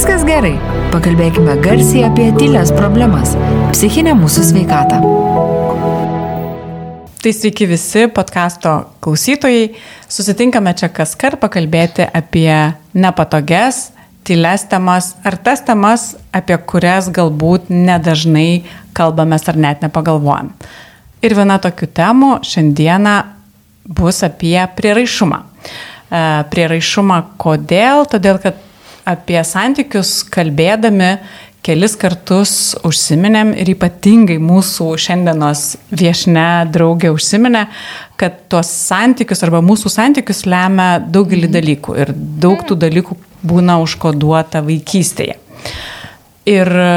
Viskas gerai. Pakalbėkime garsiai apie tylės problemas - psichinę mūsų sveikatą. Tai sveiki visi podkasto klausytojai. Susitinkame čia kas kart pakalbėti apie nepatoges, tyles temas ar tas temas, apie kurias galbūt nedažnai kalbamės ar net nepagalvojam. Ir viena tokių temų šiandieną bus apie prieraišumą. E, prieraišumą kodėl? Todėl, kad apie santykius kalbėdami kelis kartus užsiminėm ir ypatingai mūsų šiandienos viešne draugė užsiminė, kad tuos santykius arba mūsų santykius lemia daugelį mhm. dalykų ir daug tų dalykų būna užkoduota vaikystėje. Ir e,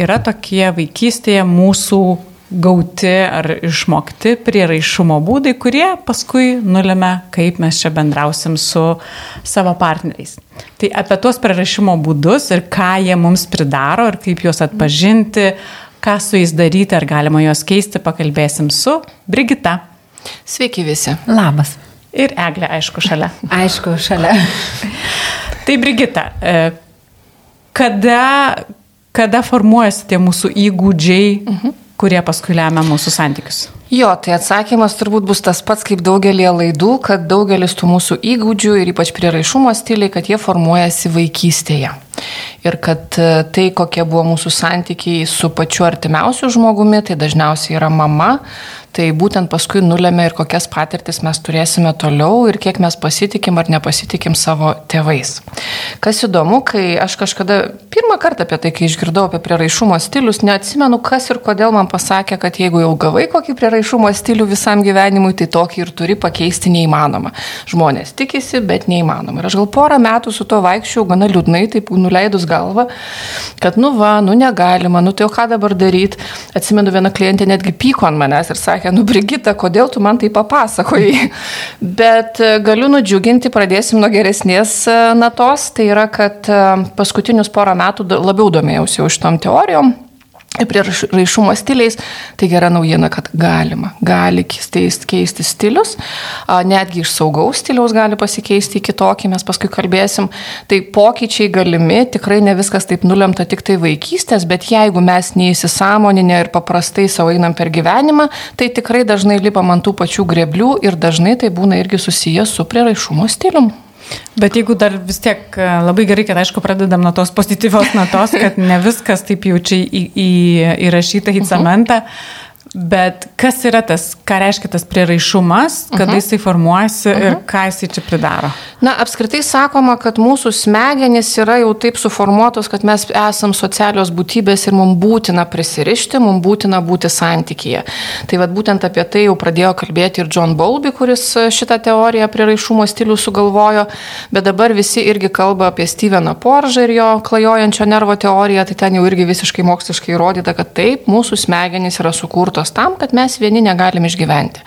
yra tokie vaikystėje mūsų gauti ar išmokti prieraišumo būdai, kurie paskui nulėmė, kaip mes čia bendrausim su savo partneriais. Tai apie tuos prieraišumo būdus ir ką jie mums pridaro ir kaip juos atpažinti, ką su jais daryti, ar galima juos keisti, pakalbėsim su Brigita. Sveiki visi. Labas. Ir Eglė, aišku, šalia. aišku, šalia. tai Brigita, e, kada, kada formuojasi tie mūsų įgūdžiai? Mhm. Kurie paskui lemia mūsų santykius? Jo, tai atsakymas turbūt bus tas pats kaip daugelį laidų, kad daugelis tų mūsų įgūdžių ir ypač priraišumo stiliai, kad jie formuojasi vaikystėje. Ir kad e, tai, kokie buvo mūsų santykiai su pačiu artimiausiu žmogumi, tai dažniausiai yra mama, tai būtent paskui nulėmė ir kokias patirtis mes turėsime toliau ir kiek mes pasitikim ar nepasitikim savo tėvais. Kas įdomu, kai aš kažkada pirmą kartą apie tai, kai išgirdau apie prieraišumo stilius, neatsimenu, kas ir kodėl man pasakė, kad jeigu jau gavai kokį prieraišumo stilių visam gyvenimui, tai tokį ir turi pakeisti neįmanoma. Žmonės tikisi, bet neįmanoma. Ir aš gal porą metų su to vaikščiau gana liūdnai, taip nuleidus galvą, kad nu va, nu negalima, nu tai o ką dabar daryti. Atsimenu, viena klientė netgi pyko ant manęs ir sakė, nu Brigita, kodėl tu man tai papasakojai. Bet e, galiu nudžiuginti, pradėsim nuo geresnės e, natos, tai yra, kad e, paskutinius porą metų labiau domėjausi jau šitom teorijom prie raišumo stiliais, tai gera naujiena, kad galima, gali keisti, stilius, netgi iš saugaus stiliaus gali pasikeisti į kitokį, mes paskui kalbėsim, tai pokyčiai galimi, tikrai ne viskas taip nulemta tik tai vaikystės, bet jeigu mes neįsisamoninę ir paprastai savo einam per gyvenimą, tai tikrai dažnai lipam ant tų pačių greblių ir dažnai tai būna irgi susijęs su prieraišumo stilium. Bet jeigu dar vis tiek e, labai gerai, kad aišku pradedam nuo tos pozityvios natos, kad ne viskas taip jaučiai į, į, įrašyta į mhm. cementą, uh -huh Bet kas yra tas, ką reiškia tas prieraišumas, kada uh -huh. jisai formuojasi uh -huh. ir mhm. ką jisai čia pridaro? Na, apskritai sakoma, kad mūsų smegenys yra jau taip suformuotos, kad mes esam socialios būtybės ir mums būtina prisirišti, mums būtina būti santykyje. Tai vad būtent apie tai jau pradėjo kalbėti ir John Bowlby, kuris šitą teoriją prieraišumo stilių sugalvojo, bet dabar visi irgi kalba apie Steveną Poržą ir jo klajojančio nervo teoriją, tai ten jau irgi visiškai moksliškai įrodyta, kad taip, mūsų smegenys yra sukurtos sukurtos tam, kad mes vieni negalim išgyventi.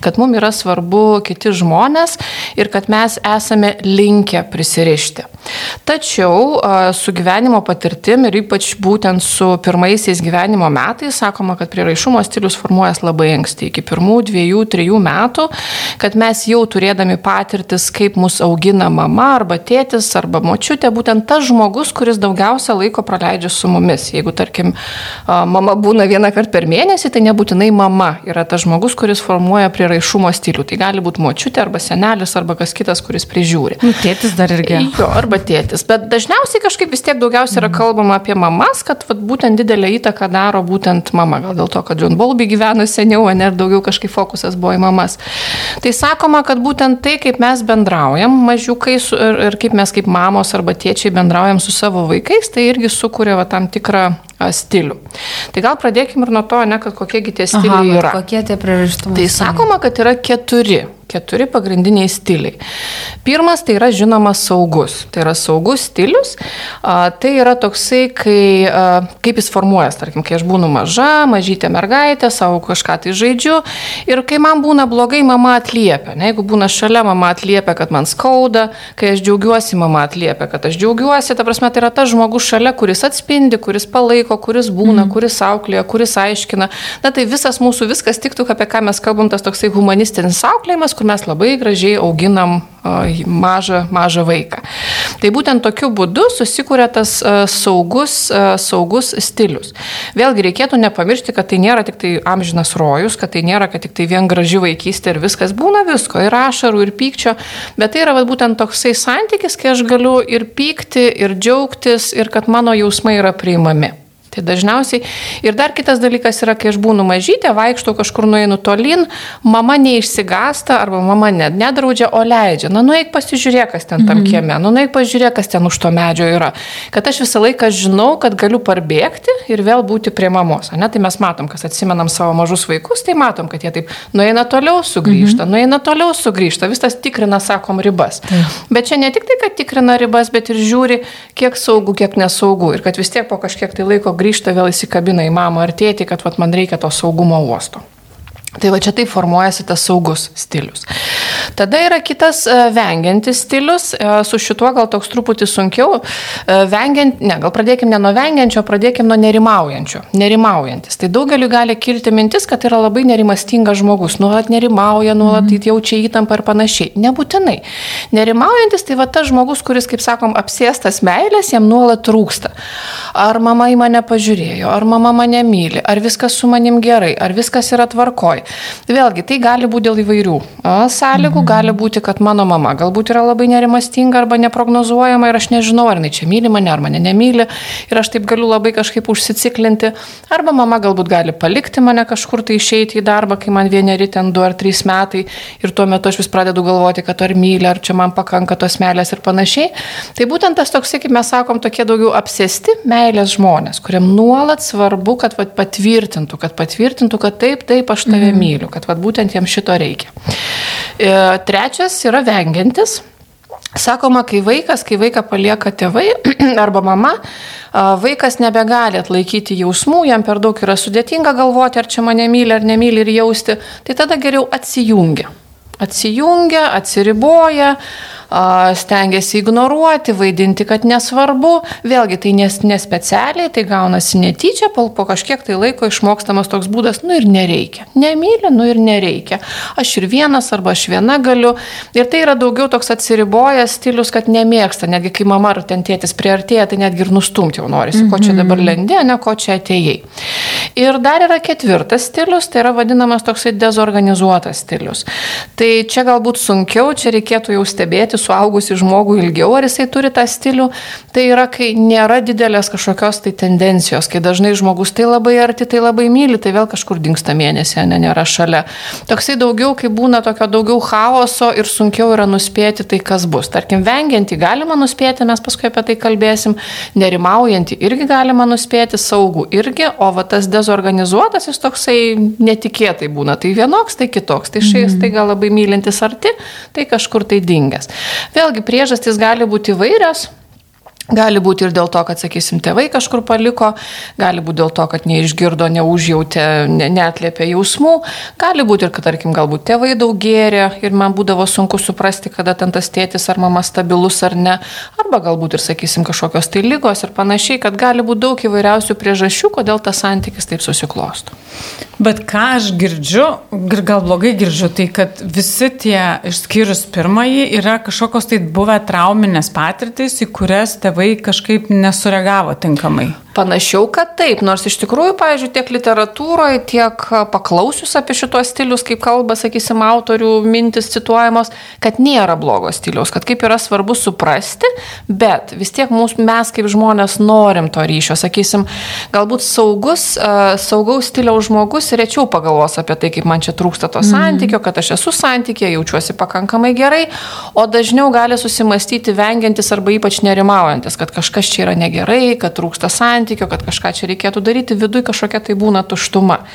Kad mums yra svarbu kiti žmonės ir kad mes esame linkę prisirišti. Tačiau su gyvenimo patirtim ir ypač būtent su pirmaisiais gyvenimo metais, sakoma, kad prieraišumo stilius formuojas labai anksti, iki pirmų dviejų, trijų metų, kad mes jau turėdami patirtis, kaip mus augina mama arba tėtis arba močiutė, būtent tas žmogus, kuris daugiausia laiko praleidžia su mumis. Jeigu, tarkim, mama būna vieną kartą per mėnesį, tai nebūtų nebūtinai mama yra tas žmogus, kuris formuoja prieraišumo stilių. Tai gali būti močiutė arba senelis arba kas kitas, kuris prižiūri. Nu, tėtis dar irgi. Jo, arba tėtis. Bet dažniausiai kažkaip vis tiek daugiausiai yra kalbama apie mamas, kad vat, būtent didelę įtaką daro būtent mama. Gal dėl to, kad John Bolby gyveno seniau, ne ir daugiau kažkaip fokusas buvo į mamas. Tai sakoma, kad būtent tai, kaip mes bendraujam mažiukai su, ir, ir kaip mes kaip mamos arba tėčiai bendraujam su savo vaikais, tai irgi sukuria va, tam tikrą stilių. Tai gal pradėkime ir nuo to, ne, kad kokiegi tie stiliai Aha, yra. Kokie tie priežastumai? Tai sakoma, kad yra keturi keturi pagrindiniai stiliai. Pirmas tai yra žinoma saugus. Tai yra saugus stilius. A, tai yra toksai, kai, a, kaip jis formuojas, tarkim, kai aš būnu maža, mažytė mergaitė, savo kažką tai žaidžiu ir kai man būna blogai, mama atliepia. Ne, jeigu būna šalia, mama atliepia, kad man skauda, kai aš džiaugiuosi, mama atliepia, kad aš džiaugiuosi. Ta prasme, tai yra tas žmogus šalia, kuris atspindi, kuris palaiko, kuris būna, mm. kuris auklėja, kuris aiškina. Na tai visas mūsų viskas tiktų, apie ką mes kalbam, tas toksai humanistinis auklėjimas, kur mes labai gražiai auginam mažą, mažą vaiką. Tai būtent tokiu būdu susikūrė tas saugus, saugus stilius. Vėlgi reikėtų nepamiršti, kad tai nėra tik tai amžinas rojus, kad tai nėra, kad tik tai vien graži vaikystė ir viskas būna visko, ir ašarų, ir pykčio, bet tai yra va, būtent toksai santykis, kai aš galiu ir pykti, ir džiaugtis, ir kad mano jausmai yra priimami. Tai dažniausiai. Ir dar kitas dalykas yra, kai aš būnu mažytė, vaikštau kažkur nueinu tolin, mama neišsigasta arba mama net nedraudžia, o leidžia. Na, nueik pasižiūrėk, kas ten tam mhm. kieme, nu, nueik pasižiūrėk, kas ten už to medžio yra. Kad aš visą laiką žinau, kad galiu parbėgti ir vėl būti prie mamos. Ne? Tai mes matom, kas atsimenam savo mažus vaikus, tai matom, kad jie taip nueina toliau, sugrįžta, mhm. nueina toliau, sugrįžta, visas tikrina, sakom, ribas. Taip. Bet čia ne tik tai, kad tikrina ribas, bet ir žiūri, kiek saugu, kiek nesaugu. Ir kad vis tiek po kažkiek tai laiko grįžta vėl įsikabina į mamą ar tėtį, kad vat, man reikia to saugumo uosto. Tai va čia taip formuojasi tas saugus stilius. Tada yra kitas e, vengiantis stilius, e, su šituo gal toks truputį sunkiau. E, vengiant, ne, gal pradėkime ne nuo vengiančio, pradėkime nuo nerimaujančio. Nerimaujantis. Tai daugeliu gali kilti mintis, kad yra labai nerimastingas žmogus, nuolat nerimauja, nuolat mm. jaučia įtampą ir panašiai. Nebūtinai. Nerimaujantis tai va tas žmogus, kuris, kaip sakom, apsėstas meilės, jam nuolat trūksta. Ar mama į mane pažiūrėjo, ar mama mane myli, ar viskas su manim gerai, ar viskas yra tvarkoj galvoj. Vėlgi, tai gali būti dėl įvairių sąlygų, mhm. gali būti, kad mano mama galbūt yra labai nerimastinga arba neprognozuojama ir aš nežinau, ar jinai čia myli mane, ar mane nemyli ir aš taip galiu labai kažkaip užsiciklinti. Arba mama galbūt gali palikti mane kažkur tai išeiti į darbą, kai man vieneri ten du ar trys metai ir tuo metu aš vis pradedu galvoti, kad ar myli, ar čia man pakanka tos meilės ir panašiai. Tai būtent tas toks, kaip mes sakom, tokie daugiau apsėsti meilės žmonės, kuriam nuolat svarbu, kad vat, patvirtintų, kad patvirtintų, kad taip, taip, aš tave mm. myliu, kad vat, būtent jiems šito reikia. E, trečias yra vengiantis. Sakoma, kai vaikas, kai vaiką palieka tėvai arba mama, vaikas nebegali atlaikyti jausmų, jam per daug yra sudėtinga galvoti, ar čia mane myli ar nemyli ir jausti, tai tada geriau atsijungia. Atsijungia, atsiriboja, stengiasi ignoruoti, vaidinti, kad nesvarbu. Vėlgi tai nes, nespecialiai, tai gaunasi netyčia, po, po kažkiek tai laiko išmokstamas toks būdas, nu ir nereikia. Nemylė, nu ir nereikia. Aš ir vienas arba aš viena galiu. Ir tai yra daugiau toks atsiribojęs stilius, kad nemėgsta. Netgi kai mama ar ten tėtis priartėja, tai netgi ir nustumti jau norisi, ko čia dabar mhm. lendė, ne ko čia atėjai. Ir dar yra ketvirtas stilius, tai yra vadinamas toksai dezorganizuotas stilius. Tai čia galbūt sunkiau, čia reikėtų jau stebėti matyti suaugusi žmogų ilgiau, ar jisai turi tą stilių, tai yra, kai nėra didelės kažkokios tai tendencijos, kai dažnai žmogus tai labai arti, tai labai myli, tai vėl kažkur dinksta mėnesį, ne, nėra šalia. Toksai daugiau, kai būna tokio daugiau chaoso ir sunkiau yra nuspėti tai, kas bus. Tarkim, vengiantį galima nuspėti, mes paskui apie tai kalbėsim, nerimaujantį irgi galima nuspėti, saugų irgi, o va tas dezorganizuotas jis toksai netikėtai būna, tai vienoks, tai kitoks, tai šiais mhm. tai gal labai mylintis arti, tai kažkur tai dingęs. Vėlgi priežastys gali būti įvairios. Gali būti ir dėl to, kad, sakysim, tėvai kažkur paliko, gali būti dėl to, kad neišgirdo, neužjautė, ne, netlėpė jausmų, gali būti ir, kad, tarkim, galbūt tėvai daug gėrė ir man būdavo sunku suprasti, kada ten tas tėtis ar mama stabilus ar ne, arba galbūt ir, sakysim, kažkokios tai lygos ir panašiai, kad gali būti daug įvairiausių priežasčių, kodėl tas santykis taip susiklosto. Bet ką aš girdžiu, ir gal blogai girdžiu, tai kad visi tie, išskyrus pirmąjį, yra kažkokios tai buvę trauminės patirtys, į kurias tėvai kažkaip nesureagavo tinkamai. Panašiau, kad taip, nors iš tikrųjų, pavyzdžiui, tiek literatūroje, tiek paklausius apie šitos stilius, kaip kalba, sakysim, autorių mintis cituojamos, kad nėra blogo stiliaus, kad kaip yra svarbu suprasti, bet vis tiek mūsų, mes kaip žmonės norim to ryšio, sakysim, galbūt saugus, saugaus stiliaus žmogus rečiau pagalvos apie tai, kaip man čia trūksta to mm. santykio, kad aš esu santykė, jaučiuosi pakankamai gerai, o dažniau gali susimastyti vengiantis arba ypač nerimaujantis, kad kažkas čia yra negerai, kad trūksta santykio santykio, kad kažką čia reikėtų daryti, viduje kažkokia tai būna tuštuma.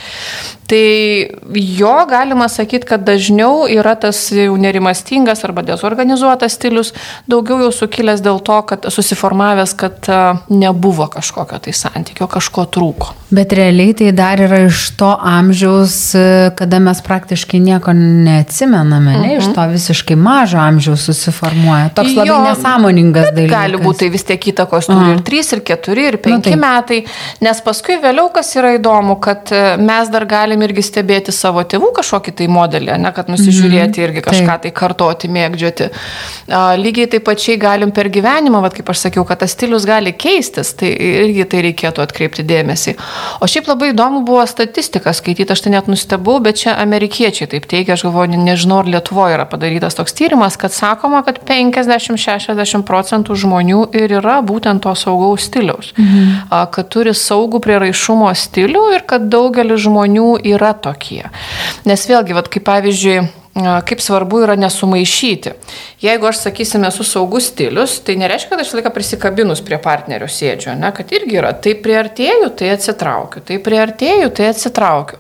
Tai jo galima sakyti, kad dažniau yra tas jau nerimastingas arba dezorganizuotas stilius, daugiau jau sukilęs dėl to, kad susiformavęs, kad nebuvo kažkokio tai santykio, kažko trūko. Bet realiai tai dar yra iš to amžiaus, kada mes praktiškai nieko neatsimename, ne, iš mhm. to visiškai mažo amžiaus susiformuoja. Toks labai jo, nesąmoningas dalykas. Gali būti tai vis tiek įtakos turi ir 3, ir 4, ir 5 nu, tai. metai, nes paskui vėliau kas yra įdomu, kad mes dar galime irgi stebėti savo tėvų kažkokį tai modelį, ne, kad nusižiūrėti irgi kažką tai kartoti, mėgdžioti. Lygiai taip pačiai galim per gyvenimą, vat, kaip aš sakiau, kad tas stilius gali keistis, tai irgi tai reikėtų atkreipti dėmesį. O šiaip labai įdomu buvo statistika skaityti, aš tai net nustebau, bet čia amerikiečiai taip teigia, aš galvoju, nežinau, ar Lietuvoje yra padarytas toks tyrimas, kad sakoma, kad 50-60 procentų žmonių ir yra būtent to saugaus stiliaus. Mhm. Kad turi saugų prieraišumo stilių ir kad daugelis žmonių yra tokie. Nes vėlgi, vat, kaip pavyzdžiui, kaip svarbu yra nesumaišyti. Jeigu aš, sakysime, esu saugus stilius, tai nereiškia, kad aš laiką prisikabinus prie partnerio sėdžiu, ne, kad irgi yra, tai priartėjau, tai atsitraukiu, tai priartėjau, tai atsitraukiu.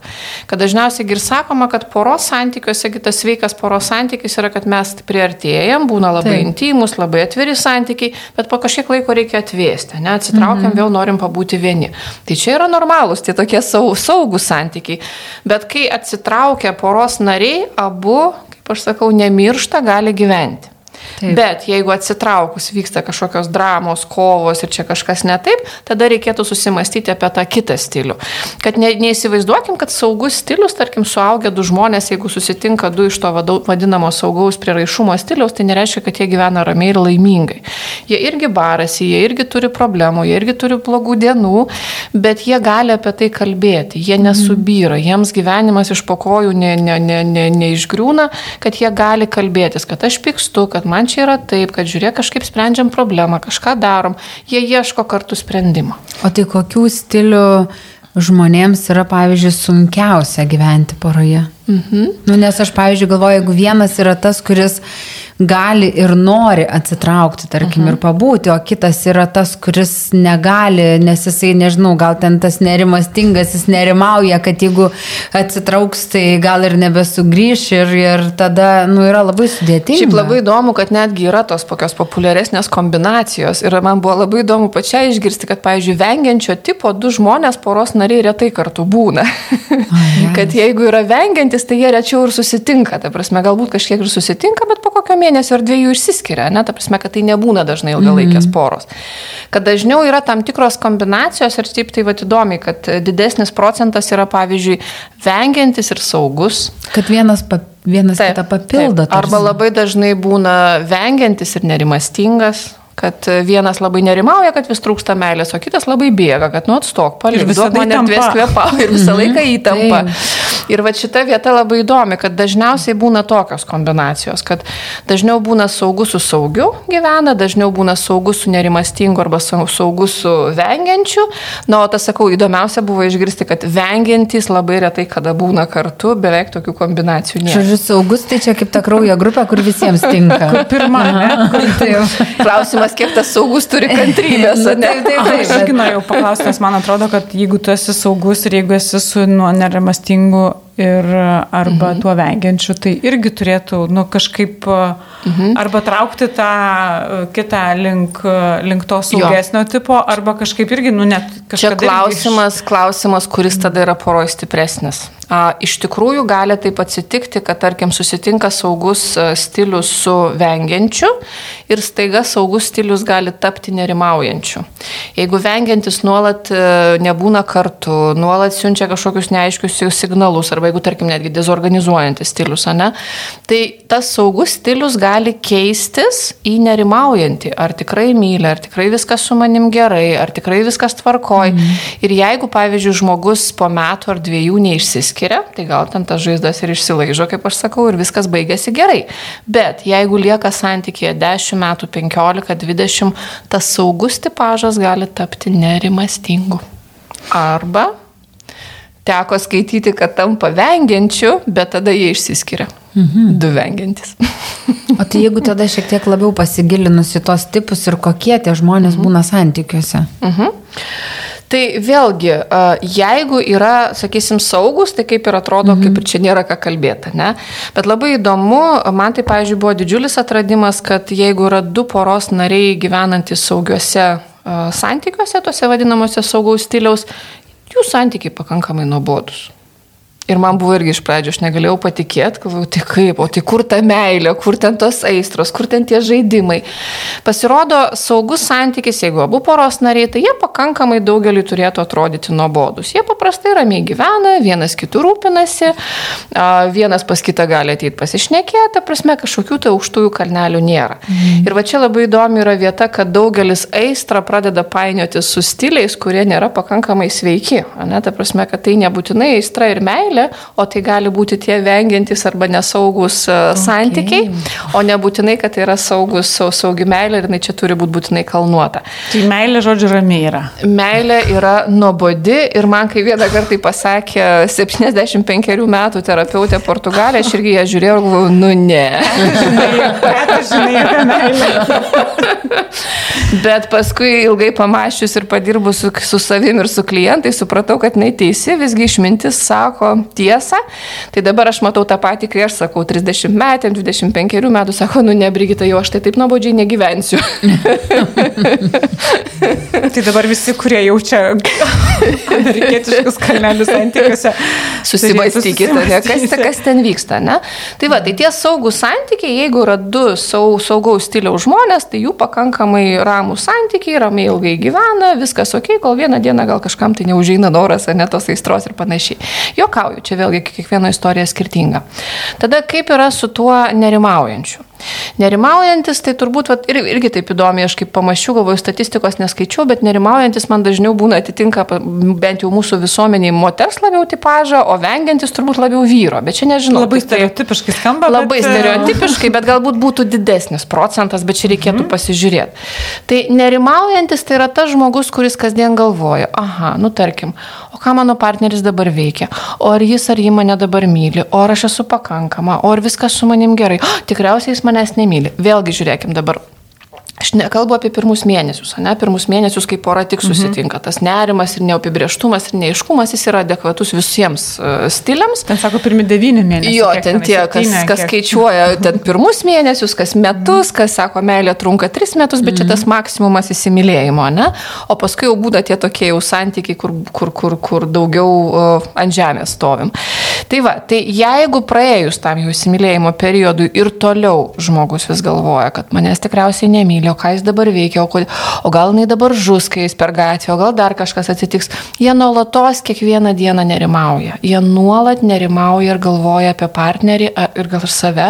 Kad dažniausiai ir sakoma, kad poros santykiuose, kitas sveikas poros santykis yra, kad mes priartėjam, būna labai Taip. intimus, labai atviri santykiai, bet po kažkiek laiko reikia atvėsti, ne, atsitraukiam, mhm. vėl norim pabūti vieni. Tai čia yra normalūs, tai tokie saugus santykiai. Bet kai atsitraukia poros nariai, abu kaip aš sakau, nemiršta, gali gyventi. Taip. Bet jeigu atsitraukus vyksta kažkokios dramos, kovos ir čia kažkas ne taip, tada reikėtų susimastyti apie tą kitą stilių. Kad ne, neįsivaizduokim, kad saugus stilius, tarkim, suaugę du žmonės, jeigu susitinka du iš to vadinamo saugaus prieraišumo stiliaus, tai nereiškia, kad jie gyvena ramiai ir laimingai. Jie irgi barasi, jie irgi turi problemų, jie irgi turi blogų dienų, bet jie gali apie tai kalbėti, jie mhm. nesubyra, jiems gyvenimas iš pokojų neišgriūna, ne, ne, ne, ne kad jie gali kalbėtis, kad aš pykstu, kad man čia yra taip, kad žiūrėk, kažkaip sprendžiam problemą, kažką darom, jie ieško kartu sprendimo. O tai kokių stilių žmonėms yra, pavyzdžiui, sunkiausia gyventi poroje? Mhm. Nu, nes aš, pavyzdžiui, galvoju, jeigu vienas yra tas, kuris gali ir nori atsitraukti, tarkim, mhm. ir pabūti, o kitas yra tas, kuris negali, nes jisai, nežinau, gal ten tas nerimastingas, jis nerimauja, kad jeigu atsitrauks, tai gal ir nebesugrįš ir, ir tada, nu, yra labai sudėtinga. Šiaip labai įdomu, kad netgi yra tos tokios populiaresnės kombinacijos ir man buvo labai įdomu pačiai išgirsti, kad, pavyzdžiui, vengiančio tipo du žmonės poros nariai retai kartu būna. O, kad jeigu yra vengiantis, tai jie rečiau ir susitinka, ta prasme, galbūt kažkiek ir susitinka, bet po kokio mėnesio ar dviejų išsiskiria, ne, ta prasme, kad tai nebūna dažnai ilgalaikės mm. poros. Kad dažniau yra tam tikros kombinacijos ir taip tai va įdomi, kad didesnis procentas yra, pavyzdžiui, vengiantis ir saugus. Kad vienas, pa, vienas taip, kitą papildo. Taip. Arba labai dažnai būna vengiantis ir nerimastingas kad vienas labai nerimauja, kad vis trūksta meilės, o kitas labai bėga, kad nu atstok, palik, duok man erdvės kvepauti ir visą laiką mhm. įtampa. Ir va šita vieta labai įdomi, kad dažniausiai būna tokios kombinacijos, kad dažniau būna saugus su saugiu gyvena, dažniau būna saugus su nerimastingu arba saugus su vengiančiu. Na, o tas, sakau, įdomiausia buvo išgirsti, kad vengiantys labai retai kada būna kartu, beveik tokių kombinacijų nėra. Žodžiu, saugus tai čia kaip ta kraujo grupė, kur visiems tinka. Kur pirma, ne? Klausimas klausimas, kiek tas saugus turi kantrybės. taip, taip, taip. Aš irgi norėjau paklausti, nes man atrodo, kad jeigu tu esi saugus ir jeigu esi su nuo nerimastingu ir arba mhm. tuo vengiančiu, tai irgi turėtų nu, kažkaip mhm. arba traukti tą kitą link, link to saugesnio jo. tipo, arba kažkaip irgi, nu net kažkaip. Čia klausimas, iš... klausimas, kuris tada yra poroj stipresnis. A, iš tikrųjų gali taip atsitikti, kad tarkim susitinka saugus stilius su vengiančiu ir staiga saugus stilius gali tapti nerimaujančiu. Jeigu vengiantis nuolat nebūna kartu, nuolat siunčia kažkokius neaiškius signalus arba arba jeigu, tarkim, netgi dezorganizuojantis stilius, ne, tai tas saugus stilius gali keistis į nerimaujantį. Ar tikrai myli, ar tikrai viskas su manim gerai, ar tikrai viskas tvarkoj. Mm. Ir jeigu, pavyzdžiui, žmogus po metų ar dviejų neišsiskiria, tai gal ten tas žaizdas ir išsilaižo, kaip aš sakau, ir viskas baigėsi gerai. Bet jeigu lieka santykėje 10 metų, 15, 20, tas saugus tipažas gali tapti nerimastingu. Arba teko skaityti, kad tampa vengiančiu, bet tada jie išsiskiria. Mhm. Du vengiantis. o tai jeigu tada šiek tiek labiau pasigilinus į tos tipus ir kokie tie žmonės mhm. būna santykiuose? Mhm. Tai vėlgi, jeigu yra, sakysim, saugus, tai kaip ir atrodo, mhm. kaip ir čia nėra ką kalbėti, ne? Bet labai įdomu, man tai, pavyzdžiui, buvo didžiulis atradimas, kad jeigu yra du poros nariai gyvenantys saugiuose santykiuose, tuose vadinamuose saugaus stiliaus, jų santykiai pakankamai nuobodus. Ir man buvo irgi iš pradžių, aš negalėjau patikėti, galvoju, tai kaip, o tai kur ta meilė, kur ten tos aistros, kur ten tie žaidimai. Pasirodo, saugus santykis, jeigu abu poros nariai, tai jie pakankamai daugeliu turėtų atrodyti nuobodus. Jie paprastai ramiai gyvena, vienas kitų rūpinasi, vienas pas kitą gali ateiti pasišnekėti, prasme, kažkokių tai aukštųjų kalnelių nėra. Mhm. Ir va čia labai įdomi yra vieta, kad daugelis aistrą pradeda painioti su stiliais, kurie nėra pakankamai sveiki. Ne, ta prasme, kad tai nebūtinai aistra ir meilė meilė, o tai gali būti tie vengiantis arba nesaugus e, okay. santykiai, o nebūtinai, kad tai yra saugus, saugi meilė ir jinai čia turi būti būtinai kalnuota. Tai meilė, žodžiu, ramiai yra. Meilė yra nuobodi ir man kai vieną kartą pasakė 75 metų terapeutė Portugalė, aš irgi ją žiūrėjau ir galvojau, nu ne. Bet paskui ilgai pamašius ir padirbus su, su savim ir su klientai, supratau, kad neteisi, visgi išmintis sako tiesą. Tai dabar aš matau tą patį, kai aš sakau 30 metėm, 25 metų, sako, nu nebrigita, jau aš tai taip nuobodžiai negyvensiu. tai dabar visi, kurie jaučia amerikietiškus kalnelius santykiuose, susivastykite, ne, kas, kas ten vyksta, ne? Tai va, tai tie saugų santykiai, jeigu yra du sau, saugaus stiliaus žmonės, tai jų pakankamai ramų santykiai, ramiai ilgai gyvena, viskas ok, kol vieną dieną gal kažkam tai neužeina noras, net tos aistros ir panašiai. Jokauju, čia vėlgi kiekvieno istorija skirtinga. Tada kaip yra su tuo nerimaujančiu? Nerimaujantis, tai turbūt vat, ir, irgi taip įdomi, aš kaip pamačiau, galvoju, statistikos neskaičiau, bet nerimaujantis man dažniau būna atitinka bent jau mūsų visuomeniai moters labiau tipažą, o vengiantis turbūt labiau vyro. Bet čia nežinau. Labai stereotipiškai skamba. Labai bet... stereotipiškai, bet galbūt būtų didesnis procentas, bet čia reikėtų mm. pasižiūrėti. Tai nerimaujantis tai yra tas žmogus, kuris kasdien galvoja, aha, nu tarkim, o ką mano partneris dabar veikia, o ar jis ar ji mane dabar myli, o ar aš esu pakankama, o ar viskas su manim gerai. O, tikriausiai jis mane manęs nemyli. Vėlgi žiūrėkim dabar Aš nekalbu apie pirmus mėnesius, ne? Pirmus mėnesius, kai pora tik mhm. susitinka. Mhm. Tas nerimas ir neapibrieštumas ir neiškumas, jis yra adekvatus visiems uh, stiliams. Ten sako, pirmi devyni mėnesiai. Jo, ten tie, kas, septynė, kas kiek... skaičiuoja ten pirmus mėnesius, kas metus, kas sako, meilė trunka tris metus, bet mhm. čia tas maksimumas įsimylėjimo, ne? O paskui jau būna tie tokie jau santykiai, kur, kur, kur, kur daugiau ant žemės stovim. Tai va, tai jeigu praėjus tam jau įsimylėjimo periodui ir toliau žmogus vis galvoja, kad manęs tikriausiai nemyli, o ką jis dabar veikia, o, kod, o gal jinai dabar žus, kai jis per gatvę, o gal dar kažkas atsitiks. Jie nuolatos kiekvieną dieną nerimauja. Jie nuolat nerimauja ir galvoja apie partnerį ir gal ir save,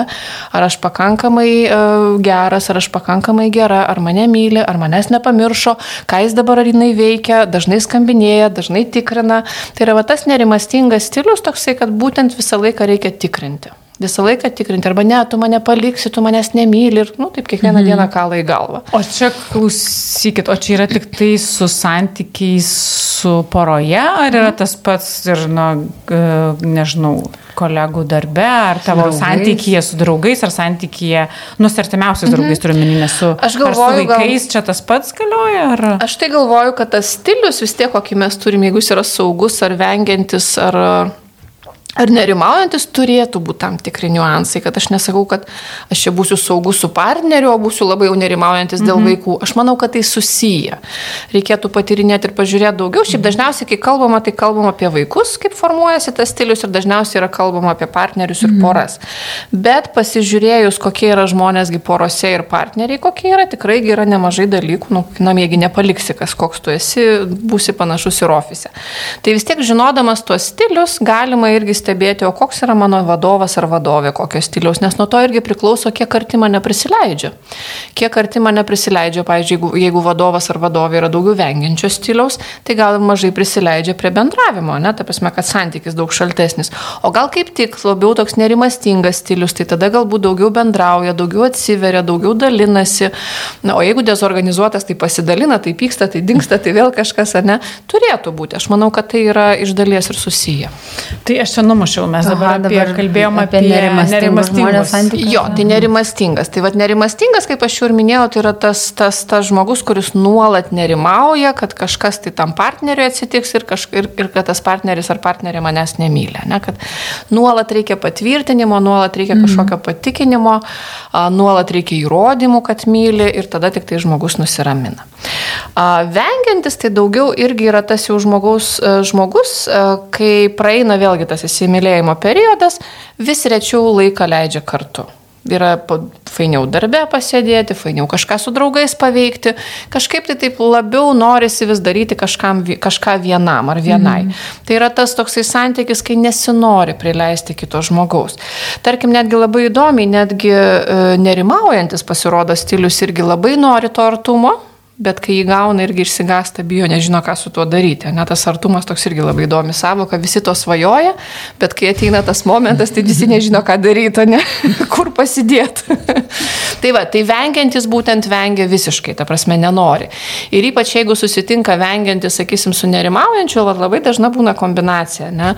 ar aš pakankamai uh, geras, ar aš pakankamai gera, ar mane myli, ar manęs nepamiršo, ką jis dabar ar jinai veikia, dažnai skambinėja, dažnai tikrina. Tai yra va, tas nerimastingas stilius toksai, kad būtent visą laiką reikia tikrinti visą laiką tikrinti, arba ne, tu mane paliksi, tu manęs nemyli ir, nu, taip kiekvieną mhm. dieną kalą į galvą. O čia klausykit, o čia yra tik tai su santykiais su poroje, ar yra mhm. tas pats ir, na, nežinau, kolegų darbe, ar tavo draugais. santykėje su draugais, ar santykėje, nu, su artimiausiais mhm. draugais turiu minį, su, galvoju, su vaikais, gal... čia tas pats galioja? Ar... Aš tai galvoju, kad tas stilius vis tiek, kokį mes turime, jeigu jis yra saugus, ar vengiantis, ar Ar nerimaujantis turėtų būti tam tikri niuansai, kad aš nesakau, kad aš čia būsiu saugus su partneriu, o būsiu labai jau nerimaujantis dėl mhm. vaikų. Aš manau, kad tai susiję. Reikėtų patyrinėti ir pažiūrėti daugiau. Šiaip dažniausiai, kai kalbama, tai kalbama apie vaikus, kaip formuojasi tas stilius ir dažniausiai yra kalbama apie partnerius ir mhm. poras. Bet pasižiūrėjus, kokie yra žmonėsgi porose ir partneriai, kokie yra, tikrai yra nemažai dalykų, nu, namiegi nepaliksi, kas koks tu esi, būsi panašus ir ofise. Tai vis tiek žinodamas tuos stilius, galima irgi stebėti, o koks yra mano vadovas ar vadovė, kokio stiliaus, nes nuo to irgi priklauso, kiek arti mane prisileidžia. Kiek arti mane prisileidžia, pavyzdžiui, jeigu, jeigu vadovas ar vadovė yra daugiau vengiančio stiliaus, tai gal mažai prisileidžia prie bendravimo, ne, ta prasme, kad santykis daug šaltesnis. O gal kaip tik labiau toks nerimastingas stilius, tai tada galbūt daugiau bendrauja, daugiau atsiveria, daugiau dalinasi. Na, o jeigu dezorganizuotas, tai pasidalina, tai pyksta, tai dinksta, tai vėl kažkas, ar ne, turėtų būti. Aš manau, kad tai yra iš dalies ir susiję. Tai aš čia numušiau, mes dabar, Aha, dabar apie, kalbėjom apie, apie nerimastingus santykius. Jo, tai nerimastingas. Tai vad nerimastingas, kaip aš jau ir minėjau, tai yra tas, tas, tas žmogus, kuris nuolat nerimauja, kad kažkas tai tam partneriui atsitiks ir, kaž, ir, ir kad tas partneris ar partnerė manęs nemylė. Ne? Kad nuolat reikia patvirtinimo, nuolat reikia mhm. kažkokio patikinimo, nuolat reikia įrodymų, kad myli ir tada tik tai žmogus nusiramina. Vengiantis tai daugiau irgi yra tas jau žmogaus, žmogus, kai praeina vėlgi tas įsimylėjimo periodas, vis rečiau laiką leidžia kartu. Yra fainiau darbę pasėdėti, fainiau kažką su draugais paveikti, kažkaip tai taip labiau norisi vis daryti kažkam, kažką vienam ar vienai. Mm. Tai yra tas toksai santykis, kai nesinori prileisti kito žmogaus. Tarkim, netgi labai įdomiai, netgi e, nerimaujantis pasirodo stilius irgi labai nori to artumo, bet kai jį gauna irgi išsigasta, bijo, nežino, ką su tuo daryti. Net tas artumas toks irgi labai įdomi savoka, visi to svajoja, bet kai ateina tas momentas, tai visi nežino, ką daryti, ne? kur pasidėti. tai va, tai vengiantis būtent vengia visiškai, ta prasme nenori. Ir ypač jeigu susitinka vengiantis, sakysim, su nerimaujančiu, labai dažna būna kombinacija, ne?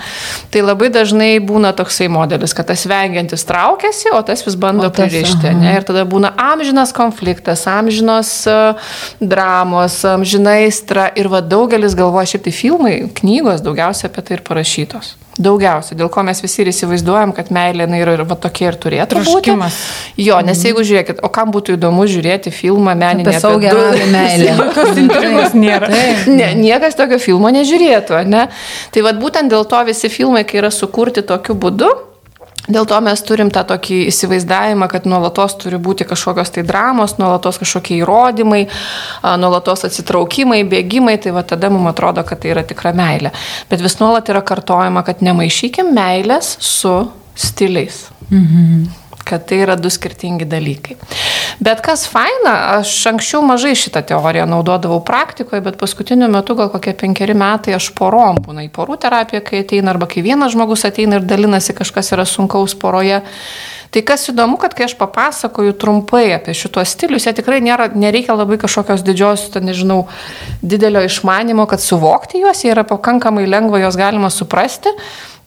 Tai labai dažnai būna toksai modelis, kad tas vengiantis traukiasi, o tas vis bando pririšti? Ir tada būna amžinas konfliktas, amžinos uh, dramos, amžinaistra ir va daugelis galvoja, šiaip tai filmai, knygos daugiausia apie tai ir parašytos. Daugiausia, dėl ko mes visi ir įsivaizduojam, kad meilė na, yra ir va, tokia ir turėtų būti. Jo, nes mhm. jeigu žiūrėkit, o kam būtų įdomu žiūrėti filmą meninį apie saugią du... meilę. Jokios intrigos nėra. Ne, niekas tokio filmo nežiūrėtų, ne? Tai vad būtent dėl to visi filmai, kai yra sukurti tokiu būdu, Dėl to mes turim tą tokį įsivaizdavimą, kad nuolatos turi būti kažkokios tai dramos, nuolatos kažkokie įrodymai, nuolatos atsitraukimai, bėgimai, tai va tada mums atrodo, kad tai yra tikra meilė. Bet vis nuolat yra kartojama, kad nemaišykim meilės su stiliais. Mhm kad tai yra du skirtingi dalykai. Bet kas faina, aš anksčiau mažai šitą teoriją naudodavau praktikoje, bet paskutiniu metu gal kokie penkeri metai aš porom būna į porų terapiją, kai ateina, arba kai vienas žmogus ateina ir dalinasi, kažkas yra sunkaus poroje. Tai kas įdomu, kad kai aš papasakoju trumpai apie šitos stilius, jie tikrai nėra, nereikia labai kažkokios didžios, nežinau, didelio išmanimo, kad suvokti juos, jie yra pakankamai lengva, juos galima suprasti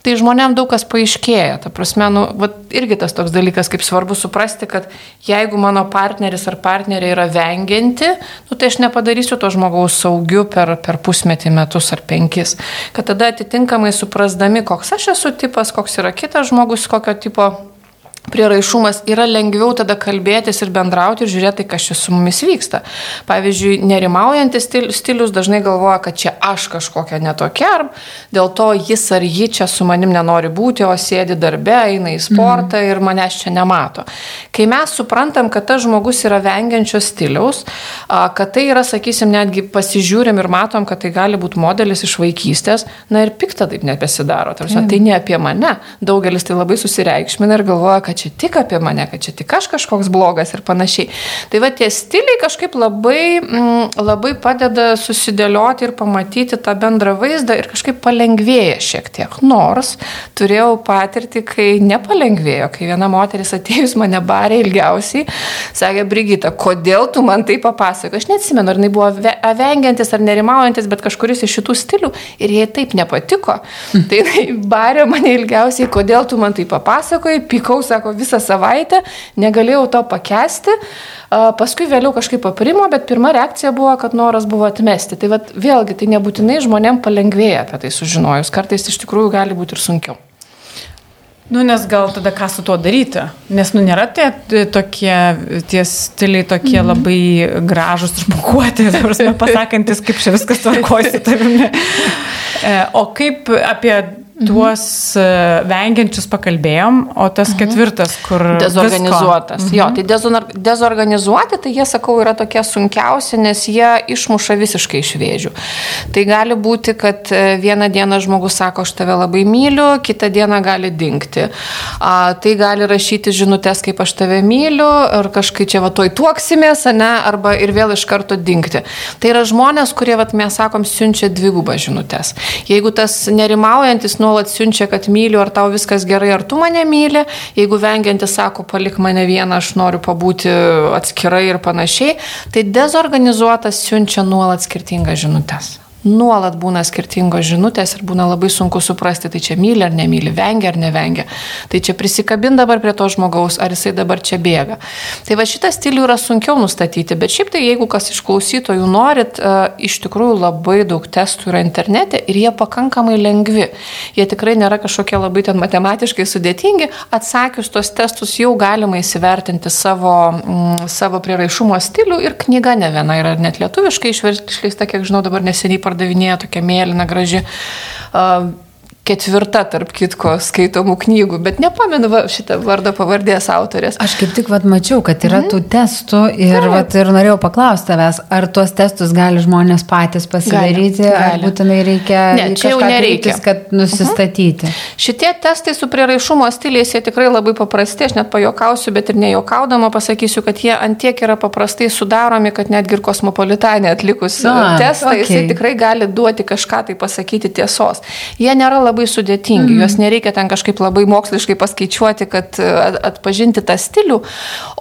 tai žmonėm daug kas paaiškėja. Ta prasme, nu, vat, irgi tas toks dalykas, kaip svarbu suprasti, kad jeigu mano partneris ar partnerė yra vengianti, nu, tai aš nepadarysiu to žmogaus saugiu per, per pusmetį, metus ar penkis. Kad tada atitinkamai suprasdami, koks aš esu tipas, koks yra kitas žmogus, kokio tipo prieraišumas yra lengviau tada kalbėtis ir bendrauti ir žiūrėti, kas čia su mumis vyksta. Pavyzdžiui, nerimaujantis stilius dažnai galvoja, kad čia aš kažkokia netokia, ar dėl to jis ar ji čia su manim nenori būti, o sėdi darbe, eina į sportą mhm. ir manęs čia nemato. Kai mes suprantam, kad tas žmogus yra vengiančio stiliaus, kad tai yra, sakysim, netgi pasižiūrim ir matom, kad tai gali būti modelis iš vaikystės, na ir pikta taip nebesidaro. Tarsi, tai ne apie mane. Daugelis tai labai susireikšmina ir galvoja, kad čia tik apie mane, kad čia tik aš kažkoks blogas ir panašiai. Tai va tie stiliai kažkaip labai, mm, labai padeda susidėlioti ir pamatyti tą bendrą vaizdą ir kažkaip palengvėja šiek tiek. Nors turėjau patirtį, kai nepalengvėjo, kai viena moteris atėjus mane barė ilgiausiai, sakė, Brigita, kodėl tu man tai papasakoji? Aš neatsimenu, ar jinai buvo vengiantis ar nerimaujantis, bet kažkuris iš šitų stilių ir jai taip nepatiko. Mm. Tai jinai barė mane ilgiausiai, kodėl tu man tai papasakoji, pikau, sako, sako, visą savaitę, negalėjau to pakesti, paskui vėliau kažkaip aprimo, bet pirma reakcija buvo, kad noras buvo atmesti. Tai vat, vėlgi, tai nebūtinai žmonėm palengvėja apie tai sužinojus, kartais iš tikrųjų gali būti ir sunkiau. Nu, nes gal tada ką su tuo daryti? Nes, nu, nėra tie tokie, tie stiliai tokie mm. labai gražus ir bukuoti, pasakantis, kaip čia viskas tvarkosi. E, o kaip apie tuos mhm. vengiančius pakalbėjom, o tas mhm. ketvirtas, kur... Dezorganizuotas. Mhm. Jo, tai dezorganizuoti, tai jie, sakau, yra tokie sunkiausi, nes jie išmuša visiškai iš vėžių. Tai gali būti, kad e, vieną dieną žmogus sako, aš tave labai myliu, kitą dieną gali dinkti. A, tai gali rašyti žinutės, kaip aš tave myliu, ar kažkaip čia va toj tuoksimės, ne, arba ir vėl iš karto dinkti. Tai yra žmonės, kurie, va, mes sakom, siunčia dvigubą žinutės. Jeigu tas nerimaujantis nuo nuolat siunčia, kad myliu, ar tau viskas gerai, ar tu mane myli. Jeigu vengiantis sako, palik mane vieną, aš noriu pabūti atskirai ir panašiai, tai dezorganizuotas siunčia nuolat skirtingas žinutės nuolat būna skirtingos žinutės ir būna labai sunku suprasti, tai čia myli ar nemyli, vengia ar nevengia. Tai čia prisikabin dabar prie to žmogaus, ar jisai dabar čia bėga. Tai va šitą stilių yra sunkiau nustatyti, bet šiaip tai jeigu kas iš klausytojų norit, uh, iš tikrųjų labai daug testų yra internete ir jie pakankamai lengvi. Jie tikrai nėra kažkokie labai ten matematiškai sudėtingi. Atsakius tos testus jau galima įsivertinti savo, mm, savo priraišumo stilių ir knyga ne viena yra net lietuviškai išleista, kiek žinau, dabar neseniai pardavinėja tokia mėlyna graži. Ketvirta, tarp kitko, skaitomų knygų, bet nepamenu va, šitą vardą pavardės autorės. Aš kaip tik vat, mačiau, kad yra mhm. tų testų ir, vat, ir norėjau paklausti tavęs, ar tuos testus gali žmonės patys pasidaryti, gali, gali. ar būtinai reikia ne, čia jau nereikia, kreiptis, kad nusistatyti. Mhm. Šitie testai su priraišumo stiliais, jie tikrai labai paprasti, aš net pajokausiu, bet ir nejokaudama pasakysiu, kad jie antiek yra paprastai sudaromi, kad netgi ir kosmopolitanė atlikus A, testą, okay. jisai tikrai gali duoti kažką tai pasakyti tiesos. Jie nėra labai sudėtingi, mm. juos nereikia ten kažkaip labai moksliškai paskaičiuoti, kad e, atpažinti tą stilių,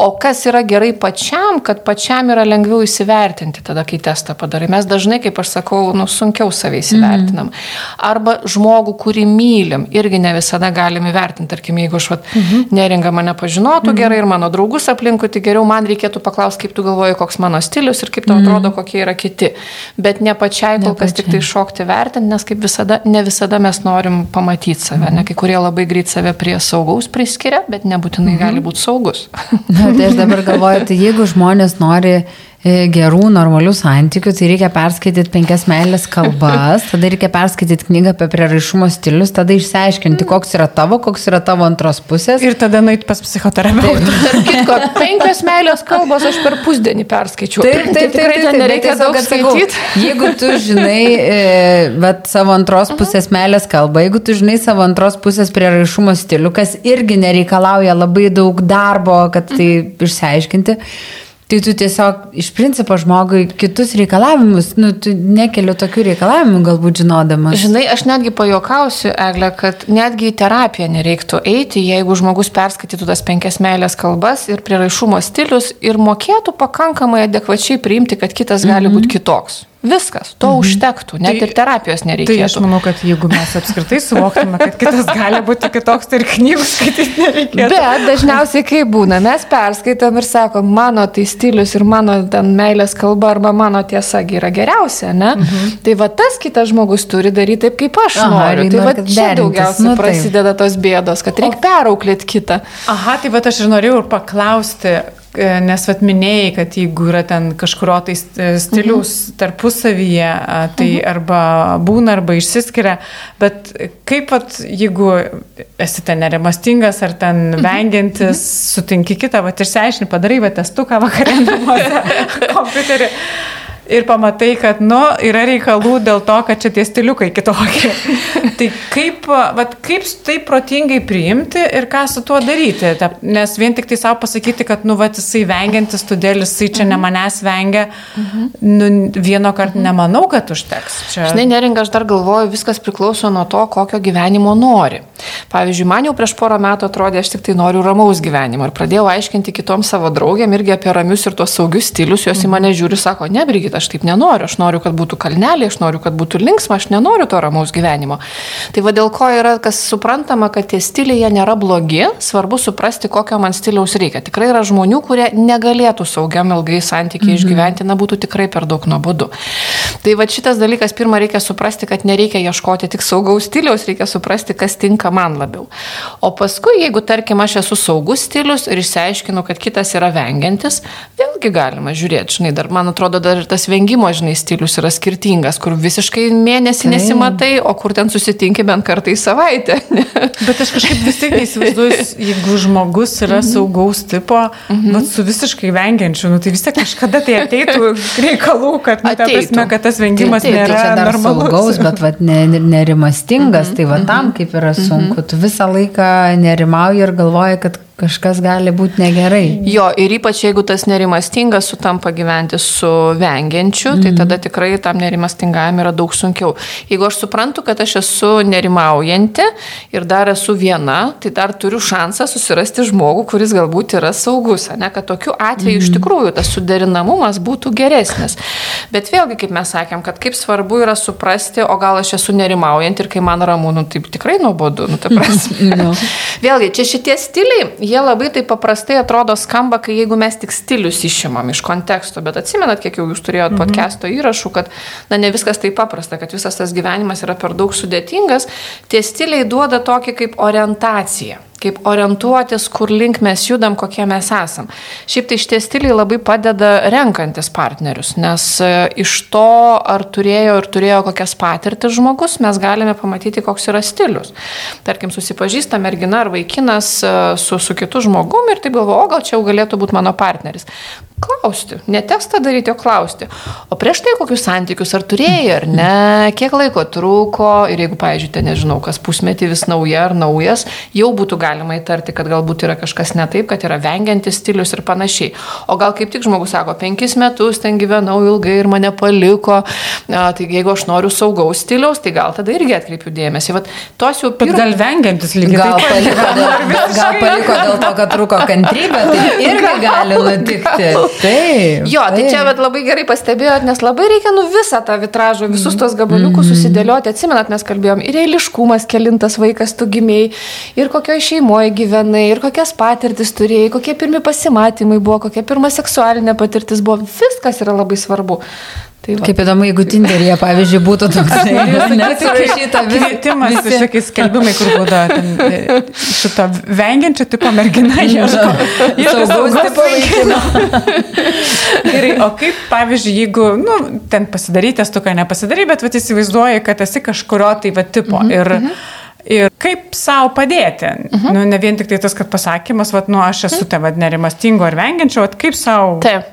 o kas yra gerai pačiam, kad pačiam yra lengviau įsivertinti tada, kai testą padarai. Mes dažnai, kaip aš sakau, nu, sunkiau savai įsivertinam. Mm. Arba žmogų, kurį mylim, irgi ne visada galim įvertinti. Tarkim, jeigu aš vat, mm -hmm. neringa mane pažinotų mm -hmm. gerai ir mano draugus aplinkui, tai geriau man reikėtų paklausti, kaip tu galvoji, koks mano stilius ir kaip tau mm atrodo, kokie yra kiti. Bet ne pačiai kol kas tik tai šokti vertinti, nes kaip visada, ne visada mes norim pamatyti save. -hmm. Ne, kai kurie labai greit save prie saugaus priskiria, bet nebūtinai -hmm. gali būti saugus. Na, tai aš dabar galvoju, tai jeigu žmonės nori gerų, normalių santykių, tai reikia perskaityti penkias meilės kalbas, tada reikia perskaityti knygą apie prieraišumo stilius, tada išsiaiškinti, koks yra tavo, koks yra tavo antros pusės. Ir tada nueiti pas psichoterapeutą. Kitko, penkias meilės kalbos aš per pusdienį perskaičiu. Taip, taip, taip, tikrai taip, nereikia daug skaityti. Jeigu tu žinai e, vat, savo antros pusės meilės kalbą, jeigu tu žinai savo antros pusės prieraišumo stilių, kas irgi nereikalauja labai daug darbo, kad tai išsiaiškinti. Tai tu tiesiog iš principo žmogui kitus reikalavimus, nu, tu nekeliu tokių reikalavimų galbūt žinodamas. Žinai, aš netgi pajokausiu, Egle, kad netgi į terapiją nereiktų eiti, jeigu žmogus perskaitytų tas penkias meilės kalbas ir priraišumo stilius ir mokėtų pakankamai adekvačiai priimti, kad kitas gali būti mhm. kitoks. Viskas, to mhm. užtektų, net tai, ir terapijos nereikėtų. Tai aš manau, kad jeigu mes apskritai suvoktume, kad kitas gali būti kitoks, tai ir knygų skaityti nereikėtų. Bet dažniausiai kaip būna, mes perskaitom ir sakom, mano tai stilius ir mano ten meilės kalba arba mano tiesa yra geriausia, ne? Mhm. Tai va tas kitas žmogus turi daryti taip, kaip aš Aha, noriu. Tai va čia daugiausiai nu, prasideda tos bėdos, kad reikia perauklėti kitą. Aha, tai va aš ir norėjau ir paklausti, nes vat minėjai, kad jeigu yra ten kažkurio tai stiliaus mhm. tarpusavyje, tai mhm. arba būna, arba išsiskiria, bet kaip vat, jeigu esi ten nerimastingas ar ten mhm. vengiantis, mhm. sutinki kitą, vat išsiaiškini, padarai vat testuką vakarė namuose kompiuterį ir pamatai, kad, nu, yra reikalų dėl to, kad čia tie stiliukai kitokie. tai kaip, vat, kaip tai protingai priimti ir ką su tuo daryti? Ta, nes vien tik tai savo pasakyti, kad, nu, vat, jisai vengiantis, todėl jisai čia ne manęs vengia, nu, vieno karto nemanau, kad užteks. Čia... Žinai, neringa, aš dar galvoju, viskas priklauso nuo to, kokio gyvenimo nori. Pavyzdžiui, man jau prieš porą metų atrodė, aš tik tai noriu ramaus gyvenimo ir pradėjau aiškinti kitom savo draugėm irgi apie ramius ir tuos saugius stilius, jos į mane žiūri, sako, ne, Brigita, aš taip nenoriu, aš noriu, kad būtų kalneliai, aš noriu, kad būtų linksma, aš nenoriu to ramaus gyvenimo. Tai va dėl ko yra, kas suprantama, kad tie stiliai jie nėra blogi, svarbu suprasti, kokio man stiliaus reikia. Tikrai yra žmonių, kurie negalėtų saugiam ilgai santykiai mhm. išgyventi, na būtų tikrai per daug nuobodu. Tai va šitas dalykas, pirmą reikia suprasti, kad nereikia ieškoti tik saugaus stiliaus, reikia suprasti, kas tinka man labiau. O paskui, jeigu tarkim aš esu saugus stilius ir išsiaiškinu, kad kitas yra vengiantis, vėlgi galima žiūrėti, žinai, dar man atrodo, dar ir tas vengimas, žinai, stilius yra skirtingas, kur visiškai mėnesį tai. nesimatai, o kur ten susitinki bent kartą į savaitę. Bet aš kažkaip vis tik neįsivaizduoju, jeigu žmogus yra mhm. saugaus tipo, mm -hmm. su visiškai vengiančiu, nu, tai vis tiek kažkada tai ateitų reikalų, kad, nu, ta prasme, kad tas vengimas taip, tai nėra tai normalus. Saugaus, bet vat, ne, nerimastingas, mm -hmm. tai va tam mhm. kaip yra mhm. sunku. Mm -hmm. Tu visą laiką nerimauji ir galvoji, kad kažkas gali būti negerai. Jo, ir ypač jeigu tas nerimastingas sutampa gyventi su vengiančiu, mm. tai mhm. tada tikrai tam nerimastingajam yra daug sunkiau. Jeigu aš suprantu, kad aš esu nerimaujanti ir dar esu viena, tai dar turiu šansą susirasti žmogų, kuris galbūt yra saugus, ne, kad tokiu atveju mm. iš mhm. tikrųjų tas suderinamumas būtų geresnis. Bet vėlgi, kaip mes sakėm, kad kaip svarbu yra suprasti, o gal aš esu nerimaujanti ir kai man ramu, nu taip tikrai nuobodu, nu tai prasme. no. Vėlgi, čia šitie stiliai jie labai taip paprastai atrodo skamba, kai jeigu mes tik stilius išimam iš konteksto, bet atsimenat, kiek jau jūs turėjot mhm. podcast'o įrašų, kad na, ne viskas taip paprasta, kad visas tas gyvenimas yra per daug sudėtingas, tie stiliai duoda tokį kaip orientaciją. Kaip orientuotis, kur link mes judam, kokie mes esam. Šiaip tai šitie stiliai labai padeda renkantis partnerius, nes e, iš to, ar turėjo ir turėjo kokias patirtis žmogus, mes galime pamatyti, koks yra stilius. Tarkim, susipažįsta mergina ar vaikinas e, su, su kitu žmogumi ir taip galvo, o gal čia jau galėtų būti mano partneris klausti, ne tekstą daryti, o klausti. O prieš tai kokius santykius ar turėjai, ar ne, kiek laiko truko ir jeigu, pavyzdžiui, ten nežinau, kas pusmetį vis nauja ar naujas, jau būtų galima įtarti, kad galbūt yra kažkas ne taip, kad yra vengiantis stilius ir panašiai. O gal kaip tik žmogus sako, penkis metus ten gyvenau ilgai ir mane paliko, a, tai jeigu aš noriu saugaus stiliaus, tai gal tada irgi atkreipiu dėmesį. Vat, tos jau pirmos. Gal vengiantis lygiai. Gal paliko, dėl, gal paliko dėl to, kad truko kantrybė, tai irgi gali nutikti. Taip. Jo, tai taip. čia vat, labai gerai pastebėjot, nes labai reikia nu visą tą vitražą, visus tos gabaliukus mm -hmm. susidėlioti. Atsimenat, mes kalbėjom ir eiliškumas, kelintas vaikas tu gimiai, ir kokioje šeimoje gyvenai, ir kokias patirtis turėjai, kokie pirmi pasimatymai buvo, kokia pirma seksualinė patirtis buvo. Viskas yra labai svarbu. Tai va. Kaip įdomu, jeigu Tinderyje, pavyzdžiui, būtų toks nesurašyta kvietimas, kažkokie skelbimai, kur būtų e, šito vengiančio tipo mergina ieško. Saugaus tipo vaikino. Gerai, o kaip, pavyzdžiui, jeigu, nu, ten pasidaryti, tu ką nepasidarai, bet vat, įsivaizduoji, kad esi kažkurio tai va tipo. -hmm. Ir, Ir kaip savo padėti? Uh -huh. nu, ne vien tik tai tas, kad pasakymas, vat, nu, aš esu te vad nerimastingo ar vengiančio, vat, kaip savo. Taip.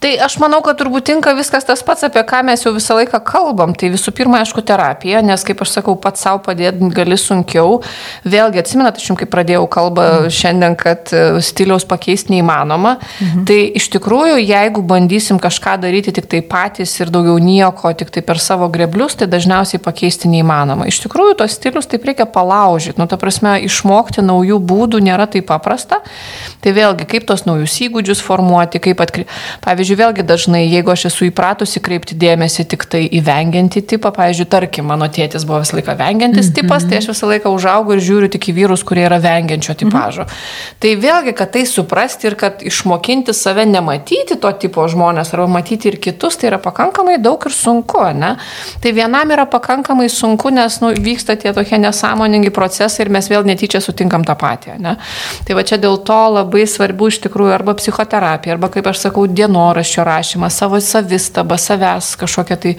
Tai aš manau, kad turbūt tinka viskas tas pats, apie ką mes jau visą laiką kalbam. Tai visų pirma, aišku, terapija, nes, kaip aš sakau, pats savo padėti gali sunkiau. Vėlgi, atsimenat, aš jums kaip pradėjau kalbą mhm. šiandien, kad e, stiliaus pakeisti neįmanoma. Mhm. Tai iš tikrųjų, jeigu bandysim kažką daryti tik tai patys ir daugiau nieko, tik tai per savo greblius, tai dažniausiai pakeisti neįmanoma. Iš tikrųjų, tos stilius taip reikia palaužyti. Nu, ta prasme, išmokti naujų būdų nėra taip paprasta. Tai vėlgi, kaip tos naujus įgūdžius formuoti, kaip atkreipti. Pavyzdžiui, pavyzdžiui, vėlgi dažnai, jeigu aš esu įpratusi kreipti dėmesį tik tai į vengiantį tipą, pavyzdžiui, tarkim, mano tėtis buvo visą laiką vengiantis mm -hmm. tipas, tai aš visą laiką užaugau ir žiūriu tik į vyrus, kurie yra vengiančio tipažo. Mm -hmm. Tai vėlgi, kad tai suprasti ir kad išmokinti save nematyti to tipo žmonės arba matyti ir kitus, tai yra pakankamai daug ir sunku, ne? Tai vienam yra pakankamai sunku, nes nu, vyksta tie tokie nesąmoningi procesai ir mes vėl netyčia sutinkam tą patį, ne? Tai va čia dėl to labai svarbu iš tikrųjų arba psichoterapija, arba kaip aš sakau, dienoras dienoraščio rašymas, savo savistaba, savęs kažkokia tai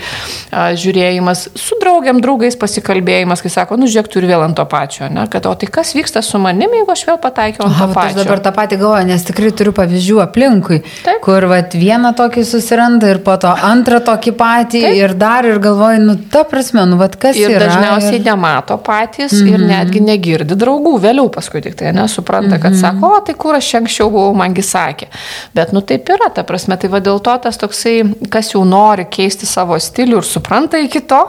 a, žiūrėjimas, su draugiam, draugais pasikalbėjimas, kai sako, nu žiūrėk, turi vėl ant to pačio, ne? kad o tai kas vyksta su manimi, jeigu aš vėl pataikiau ant Aha, to pačio. Aš dabar tą patį galvoju, nes tikrai turiu pavyzdžių aplinkui, Taip. kur vat, vieną tokį susiranda ir po to antrą tokį patį Taip. ir dar ir galvoju, nu ta prasme, nu vat kas ir yra. Ir dažniausiai ir... nemato patys mm -hmm. ir mhm. netgi negirdi draugų, vėliau paskui tik tai nesupranta, kad mm -hmm. sako, o tai kur aš anksčiau buvau, mangi sakė. Bet nu taip yra, ta prasme, tai va dėl to tas toksai, kas jau nori keisti savo stilių ir supranta iki to,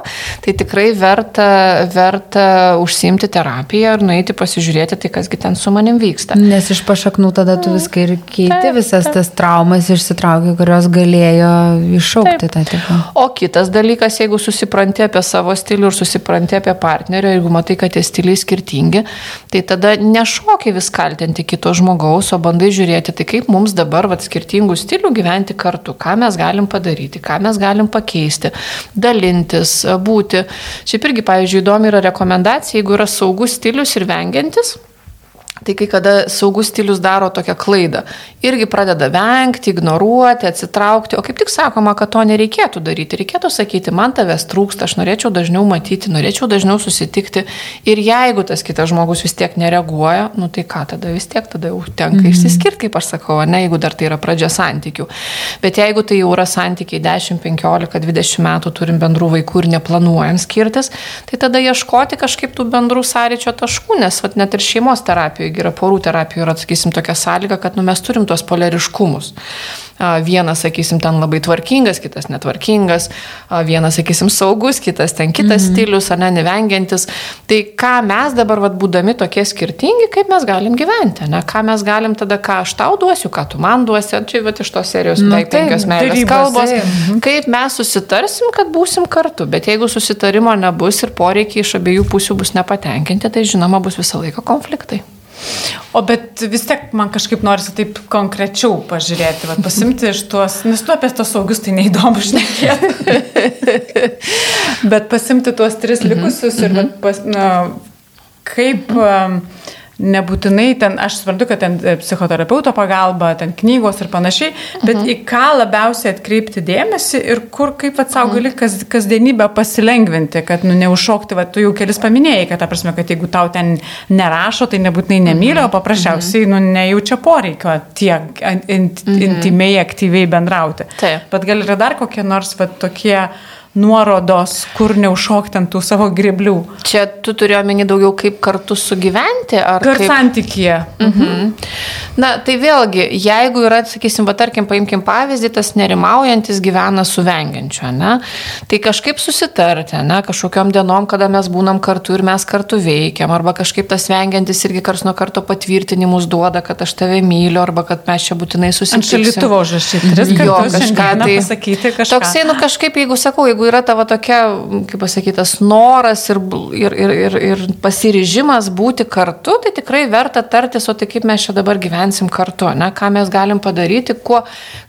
tai tikrai verta, verta užsimti terapiją ir nueiti pasižiūrėti, tai kasgi ten su manim vyksta. Nes iš pašaknų tada tu viską ir keiti, taip, visas taip. tas traumas išsitraukia, kurios galėjo iššaukti taip. tą tipą. O kitas dalykas, jeigu susipranti apie savo stilių ir susipranti apie partnerio, jeigu matai, kad tie stiliai skirtingi, tai tada nešokiai vis kaltinti kito žmogaus, o bandai žiūrėti, tai kaip mums dabar vat, skirtingų stilių gyventi kartu kartu, ką mes galim padaryti, ką mes galim pakeisti, dalintis, būti. Šiaip irgi, pavyzdžiui, įdomi yra rekomendacija, jeigu yra saugus stilius ir vengiantis, Tai kai kada saugus stilius daro tokią klaidą, irgi pradeda vengti, ignoruoti, atsitraukti, o kaip tik sakoma, kad to nereikėtų daryti. Reikėtų sakyti, man tavęs trūksta, aš norėčiau dažniau matyti, norėčiau dažniau susitikti. Ir jeigu tas kitas žmogus vis tiek nereaguoja, nu tai ką tada vis tiek tada jau tenka mm -hmm. išsiskirti, kaip aš sakau, ne jeigu dar tai yra pradžia santykių. Bet jeigu tai jau yra santykiai 10, 15, 20 metų turim bendrų vaikų ir neplanuojam skirtis, tai tada ieškoti kažkaip tų bendrų sąryčio taškų, nes vat, net ir šeimos terapijoje yra porų terapijų yra, sakysim, tokia sąlyga, kad nu, mes turim tuos polariškumus. Vienas, sakysim, ten labai tvarkingas, kitas netvarkingas, vienas, sakysim, saugus, kitas ten kitas mhm. stilius, ar ne, nevengiantis. Tai ką mes dabar, vad, būdami tokie skirtingi, kaip mes galim gyventi, ne? Ką mes galim tada, ką aš tau duosiu, ką tu man duosi, čia, vad, iš tos serijos, nu, beveik penkios meilės kalbos, mhm. kaip mes susitarsim, kad būsim kartu, bet jeigu susitarimo nebus ir poreikiai iš abiejų pusių bus nepatenkinti, tai žinoma bus visą laiką konfliktai. O bet vis tiek man kažkaip norisi taip konkrečiau pažiūrėti, va, pasimti iš tuos, nes tu apie tos saugius tai neįdomu šnekėti. bet pasimti tuos tris likusius mm -hmm. ir va, mhm. pas, na, kaip, nebūtinai ten, aš suprantu, kad ten e, psichoterapeuto pagalba, ten knygos ir panašiai, bet -huh. į ką labiausiai atkreipti dėmesį ir kur kaip atsau gali kas, kasdienybę pasilengvinti, kad nu, neužšokti, va, tu jau kelis paminėjai, kad ta prasme, kad jeigu tau ten nerašo, tai nebūtinai nemyli, o paprasčiausiai nu, nejaučia poreikio tiek int, intimiai, aktyviai bendrauti. Taip. Bet gal yra dar kokie nors va, tokie nuorodos, kur neužšokti ant tų savo greblių. Čia tu turi omeny daugiau kaip kartu sugyventi, ar Per kaip... santykyje. Mhm. Na, tai vėlgi, jeigu yra, sakysim, va, tarkim, paimkim pavyzdį, tas nerimaujantis gyvena su vengiančiu, ne? Tai kažkaip susitarti, ne? Kažkokiam dienom, kada mes būnam kartu ir mes kartu veikiam, arba kažkaip tas vengiantis irgi kars nuo karto patvirtinimus duoda, kad aš tave myliu, arba kad mes čia būtinai Ant susitiksim. užrašyti. Tris Jo, kartus kažką tai- pasakyti kažką. Toksai, nu kažkaip, jeigu sakau, jeigu yra tavo tokia, kaip pasakytas, noras ir, ir, ir, ir, ir pasiryžimas būti kartu, tai tikrai verta tartis, o tai kaip mes čia dabar gyvensim kartu, ne? ką mes galim padaryti, kuo,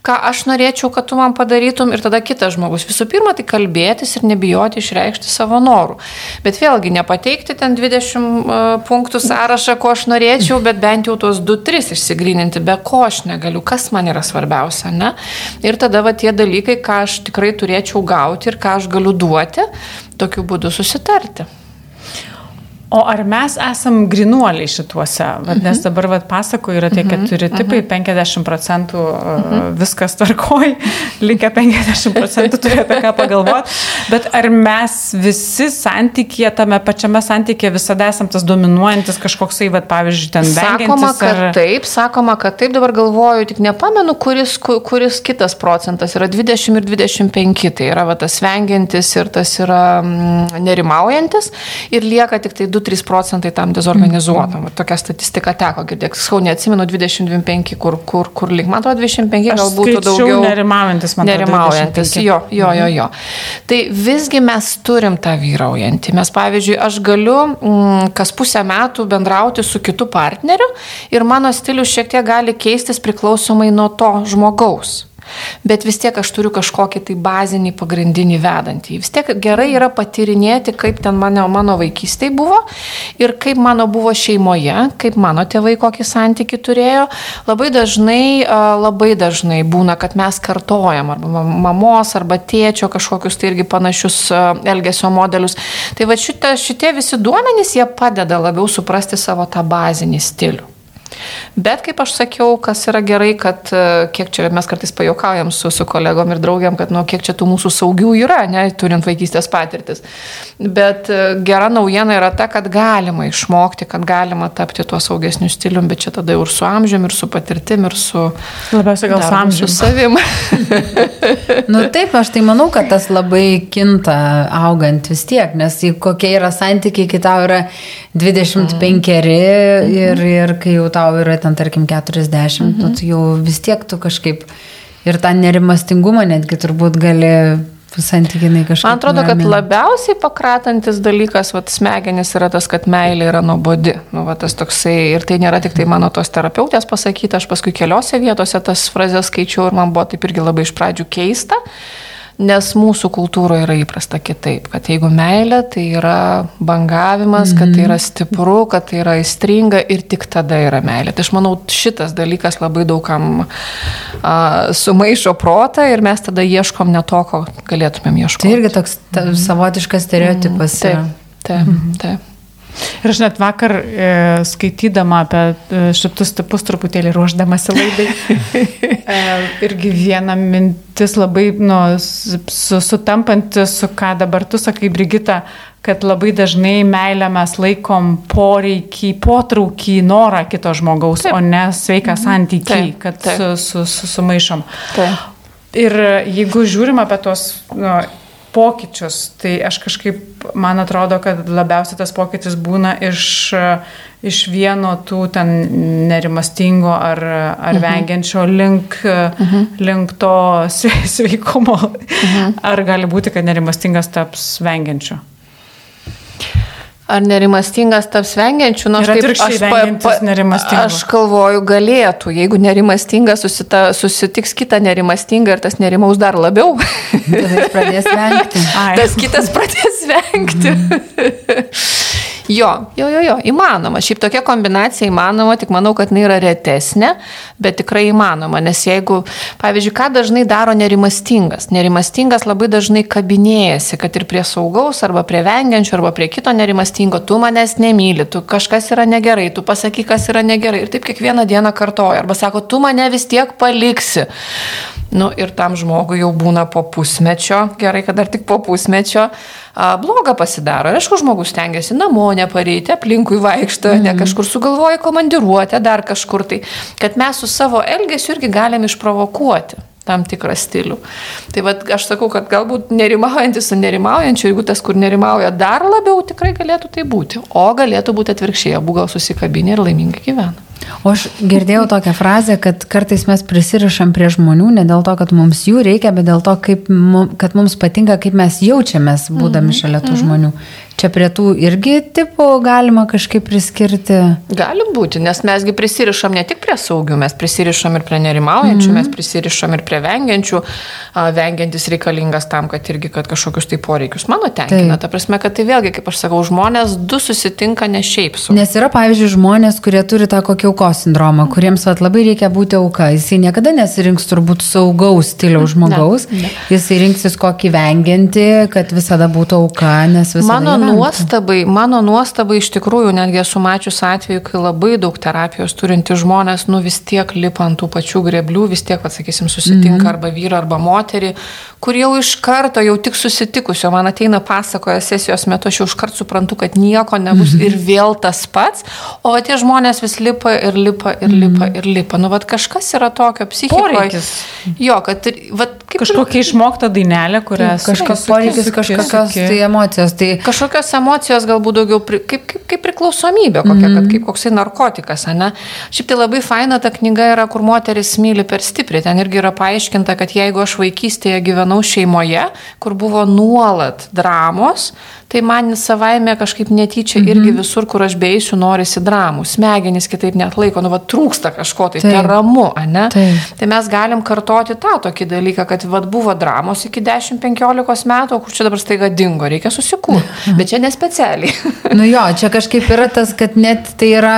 ką aš norėčiau, kad tu man padarytum ir tada kitas žmogus. Visų pirma, tai kalbėtis ir nebijoti išreikšti savo norų. Bet vėlgi, nepateikti ten 20 uh, punktų sąrašą, ko aš norėčiau, bet bent jau tuos 2-3 išsigryninti, be ko aš negaliu, kas man yra svarbiausia, ne? Ir tada va tie dalykai, ką aš tikrai turėčiau gauti ir ką aš galiu duoti, tokiu būdu susitarti. O ar mes esam grinuoliai šituose? Vat, nes dabar vat, pasako yra tie keturi tipai, 50 procentų uh, viskas tvarkoj, likę 50 procentų turi apie ką pagalvoti. Bet ar mes visi santykėje, tame pačiame santykėje visada esam tas dominuojantis kažkoksai, vat, pavyzdžiui, ten Sakoma, vengiantis kad ar... taip, sakoma, kad taip, dabar galvoju, tik nepamenu, kuris, ku- kuris kitas procentas yra 20 ir 25, tai yra va, tas vengiantis ir tas yra mm, nerimaujantis ir lieka tik tai 2-3 procentai tam dezorganizuotam. Mm. Tokia statistika teko girdėti, skau neatsimenu 20-25, kur, kur, kur link, man atrodo 25 Aš gal būtų skaičiau daugiau. nerimaujantis, man atrodo, Nerimaujantis, 25. jo, jo, jo, jo. Tai visgi mes turim tą vyraujantį. Mes, pavyzdžiui, aš galiu mm, kas pusę metų bendrauti su kitu partneriu ir mano stilius šiek tiek gali keistis priklausomai nuo to žmogaus. Bet vis tiek aš turiu kažkokį tai bazinį pagrindinį vedantį. Vis tiek gerai yra patirinėti, kaip ten mano, mano vaikystėje buvo ir kaip mano buvo šeimoje, kaip mano tėvai kokį santyki turėjo. Labai dažnai, labai dažnai būna, kad mes kartojam arba mam- mamos arba tėčio kažkokius tai irgi panašius elgesio modelius. Tai va šita, šitie visi duomenys, jie padeda labiau suprasti savo tą bazinį stilių. Bet kaip aš sakiau, kas yra gerai, kad e, kiek čia mes kartais pajokaujam su, su kolegom ir draugiam, kad nu, kiek čia tų mūsų saugių yra, ne, turint vaikystės patirtis. Bet e, gera naujiena yra ta, kad galima išmokti, kad galima tapti tuo saugesniu stiliumi, bet čia tada jau ir su amžiumi, ir su patirtim, ir su... Labiausiai gal su darbu, su amžiumi. savim. Nu taip, aš tai manau, kad tas labai kinta augant vis tiek, nes kokie yra santykiai, kai tau yra 25 ir, ir kai jau tau yra ten tarkim 40, nu, tai jau vis tiek tu kažkaip ir tą nerimastingumą netgi turbūt gali santykinai kažkaip. Man atrodo, kad nuramint. labiausiai pakratantis dalykas, vat, smegenis yra tas, kad meilė yra nuobodi. Nu, va, tas toksai, ir tai nėra tik tai mano tos terapeutės pasakyta, aš paskui keliose vietose tas frazes skaičiau ir man buvo taip irgi labai iš pradžių keista, nes mūsų kultūroje yra įprasta kitaip, kad jeigu meilė, tai yra bangavimas, kad tai yra stipru, kad tai yra įstringa ir tik tada yra meilė. Tai aš manau, šitas dalykas labai daugam a, sumaišo protą ir mes tada ieškom ne to, ko galėtumėm ieškoti. Tai irgi toks ta, savotiškas stereotipas. yra. Taip, taip, taip. Ir aš net vakar e, skaitydama apie e, šitus tipus truputėlį ruoždamasi laidai, e, irgi viena mintis labai nu, su, sutampanti su ką dabar tu sakai, Brigita, kad labai dažnai meilę mes laikom poreikį, potraukį, norą kito žmogaus, Taip. o ne sveiką santykį, Taip, kad taip. su, su, su, sumaišom. Taip. Ir jeigu žiūrim apie tos nu, pokyčius, tai aš kažkaip, man atrodo, kad labiausiai tas pokytis būna iš, iš vieno tų ten nerimastingo ar, ar vengiančio link, link to sve- sveikumo. Ar gali būti, kad nerimastingas taps vengiančiu? Ar nerimastingas taps vengiančių? Nu, Ir atvirkščiai vengiantis nerimastingo. Aš galvoju, galėtų, jeigu nerimastingas susita, susitiks kitą nerimastingą ir tas nerimaus dar labiau, jis pradės vengti. Ai. tas kitas pradės vengti. Jo, jo, jo, jo, įmanoma. Šiaip tokia kombinacija įmanoma, tik manau, kad jinai yra retesnė, bet tikrai įmanoma. Nes jeigu, pavyzdžiui, ką dažnai daro nerimastingas? Nerimastingas labai dažnai kabinėjasi, kad ir prie saugaus, arba prie vengiančio, arba prie kito nerimastingo, tu manęs nemyli, tu kažkas yra negerai, tu pasaky, kas yra negerai. Ir taip kiekvieną dieną kartoja. Arba sako, tu mane vis tiek paliksi. Nu, ir tam žmogui jau būna po pusmečio, gerai, kad dar tik po pusmečio, a, bloga pasidaro. Ir aišku, žmogus tengiasi namo nepareiti, aplinkui vaikšto, mm. ne kažkur sugalvoja komandiruotę, dar kažkur tai, kad mes su savo elgesiu irgi galim išprovokuoti tam tikrą stilių. Tai vad aš sakau, kad galbūt nerimaujantis su nerimaujančiu, jeigu tas, kur nerimauja dar labiau, tikrai galėtų tai būti. O galėtų būti atvirkščiai, abu gal susikabinė ir laimingai gyvena. O aš girdėjau tokią frazę, kad kartais mes prisirišam prie žmonių ne dėl to, kad mums jų reikia, bet dėl to, kaip, kad mums patinka, kaip mes jaučiamės būdami mhm, šalia tų mhm. žmonių. Čia prie tų irgi tipų galima kažkaip priskirti? Gali būti, nes mesgi prisirišam ne tik prie saugių, mes prisirišam ir prie nerimaujančių, mm -hmm. mes prisirišam ir prie vengiančių. Vengiantis reikalingas tam, kad irgi kad kažkokius tai poreikius mano tenkina. Ta prasme, kad tai vėlgi, kaip aš sakau, žmonės du susitinka ne šiaip su. Nes yra, pavyzdžiui, žmonės, kurie turi tą kokį aukos sindromą, kuriems vat, labai reikia būti auka. Jisai niekada nesirinks turbūt saugaus stiliaus žmogaus. Ne, ne. Jisai rinksis kokį vengiantį, kad visada būtų auka, nes visada. Mano nuostabai, mano nuostabai iš tikrųjų netgi esu mačius atveju, kai labai daug terapijos turinti žmonės, nu vis tiek lipa ant tų pačių greblių, vis tiek, atsakysim, susitinka mm -hmm. arba vyrą, arba moterį, kur jau iš karto, jau tik susitikusio, man ateina pasakoja sesijos metu, aš jau iš karto suprantu, kad nieko nebus mm -hmm. ir vėl tas pats, o tie žmonės vis lipa ir lipa ir mm -hmm. lipa ir lipa. Nu, vad kažkas yra tokio psichikoje. Jo, kad, vad, kaip kažkokia išmokta dainelė, kurią kažkoks poreikis, kažkokios tai emocijos. Tai kažkokios emocijos galbūt daugiau pri, kaip, kaip, kaip priklausomybė, kokia, mm -hmm. kad kaip koksai narkotikas, ne? Šiaip tai labai faina ta knyga yra, kur moteris myli per stipriai. Ten irgi yra paaiškinta, kad jeigu aš vaikystėje gyvenau šeimoje, kur buvo nuolat dramos, tai man savaime kažkaip netyčia mhm. irgi visur, kur aš beisiu, norisi dramų. Smegenys kitaip net laiko, nu, va, trūksta kažko, tai tai ramu, ne? Taip. Tai mes galim kartoti tą tokį dalyką, kad va, buvo dramos iki 10-15 metų, kur čia dabar staiga dingo, reikia susikurti. Bet čia nespecialiai. nu jo, čia kažkaip yra tas, kad net tai yra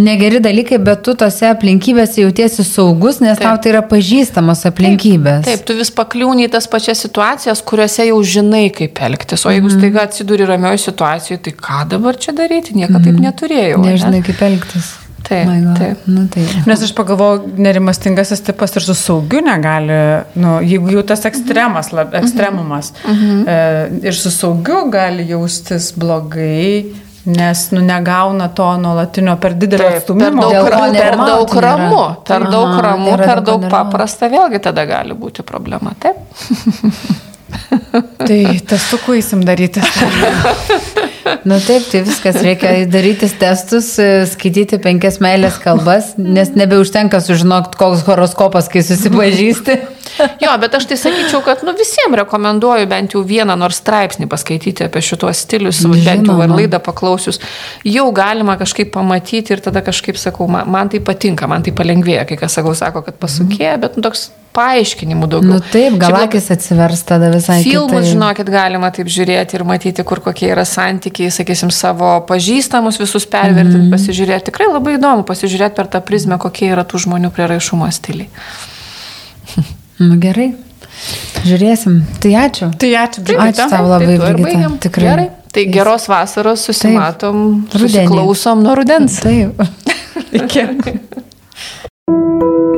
negeri dalykai, bet tu tose aplinkybėse jautiesi saugus, nes Taip. tau tai yra pažįstamos aplinkybės. Taip, Taip tu vis pakliūni į tas pačias situacijas, kuriuose jau žinai, kaip elgtis. O jeigu mhm. staiga atsiduri atsiduri ramioje situacijoje, tai ką dabar čia daryti, nieko mm. taip mhm. neturėjau. Nežinai, ne? kaip elgtis. Taip, taip. Nu, taip. Nes aš pagalvoju, nerimastingasis tipas ir su saugiu negali, nu, jeigu jau tas ekstremas, lab, mhm. ekstremumas, mhm. e, ir su saugiu gali jaustis blogai, nes nu, negauna to nuolatinio per didelio atstumimo. Per daug, per daug ramu, per daug ramu, per daug paprasta, vėlgi tada gali būti problema. Taip. tai testukų įsim daryti. Na taip, tai viskas, reikia daryti testus, skaityti penkias meilės kalbas, nes nebeužtenka sužinoti, koks horoskopas, kai susipažįsti. Jo, bet aš tai sakyčiau, kad nu, visiems rekomenduoju bent jau vieną nors straipsnį paskaityti apie šitos stilius, Žinoma. bent jau ar laidą paklausius. Jau galima kažkaip pamatyti ir tada kažkaip sakau, man, man tai patinka, man tai palengvėja, kai kas sakau, sako, kad pasukė, bet nu, toks paaiškinimų daugiau. Nu taip, gal akis atsivers tada visai. Filmus, kitai. žinokit, galima taip žiūrėti ir matyti, kur kokie yra santykiai, sakysim, savo pažįstamus visus pervertinti, mm. pasižiūrėti. Tikrai labai įdomu pasižiūrėti per tą prizmę, kokie yra tų žmonių prieraišumo stiliai. Nu gerai. Žiūrėsim. Tai ačiū. Tai ačiū, Brigita. Ačiū tau labai, tai Brigita. Tikrai. Gerai. Tai geros vasaros, susimatom, Taip. susiklausom nuo rudens. Taip. Iki.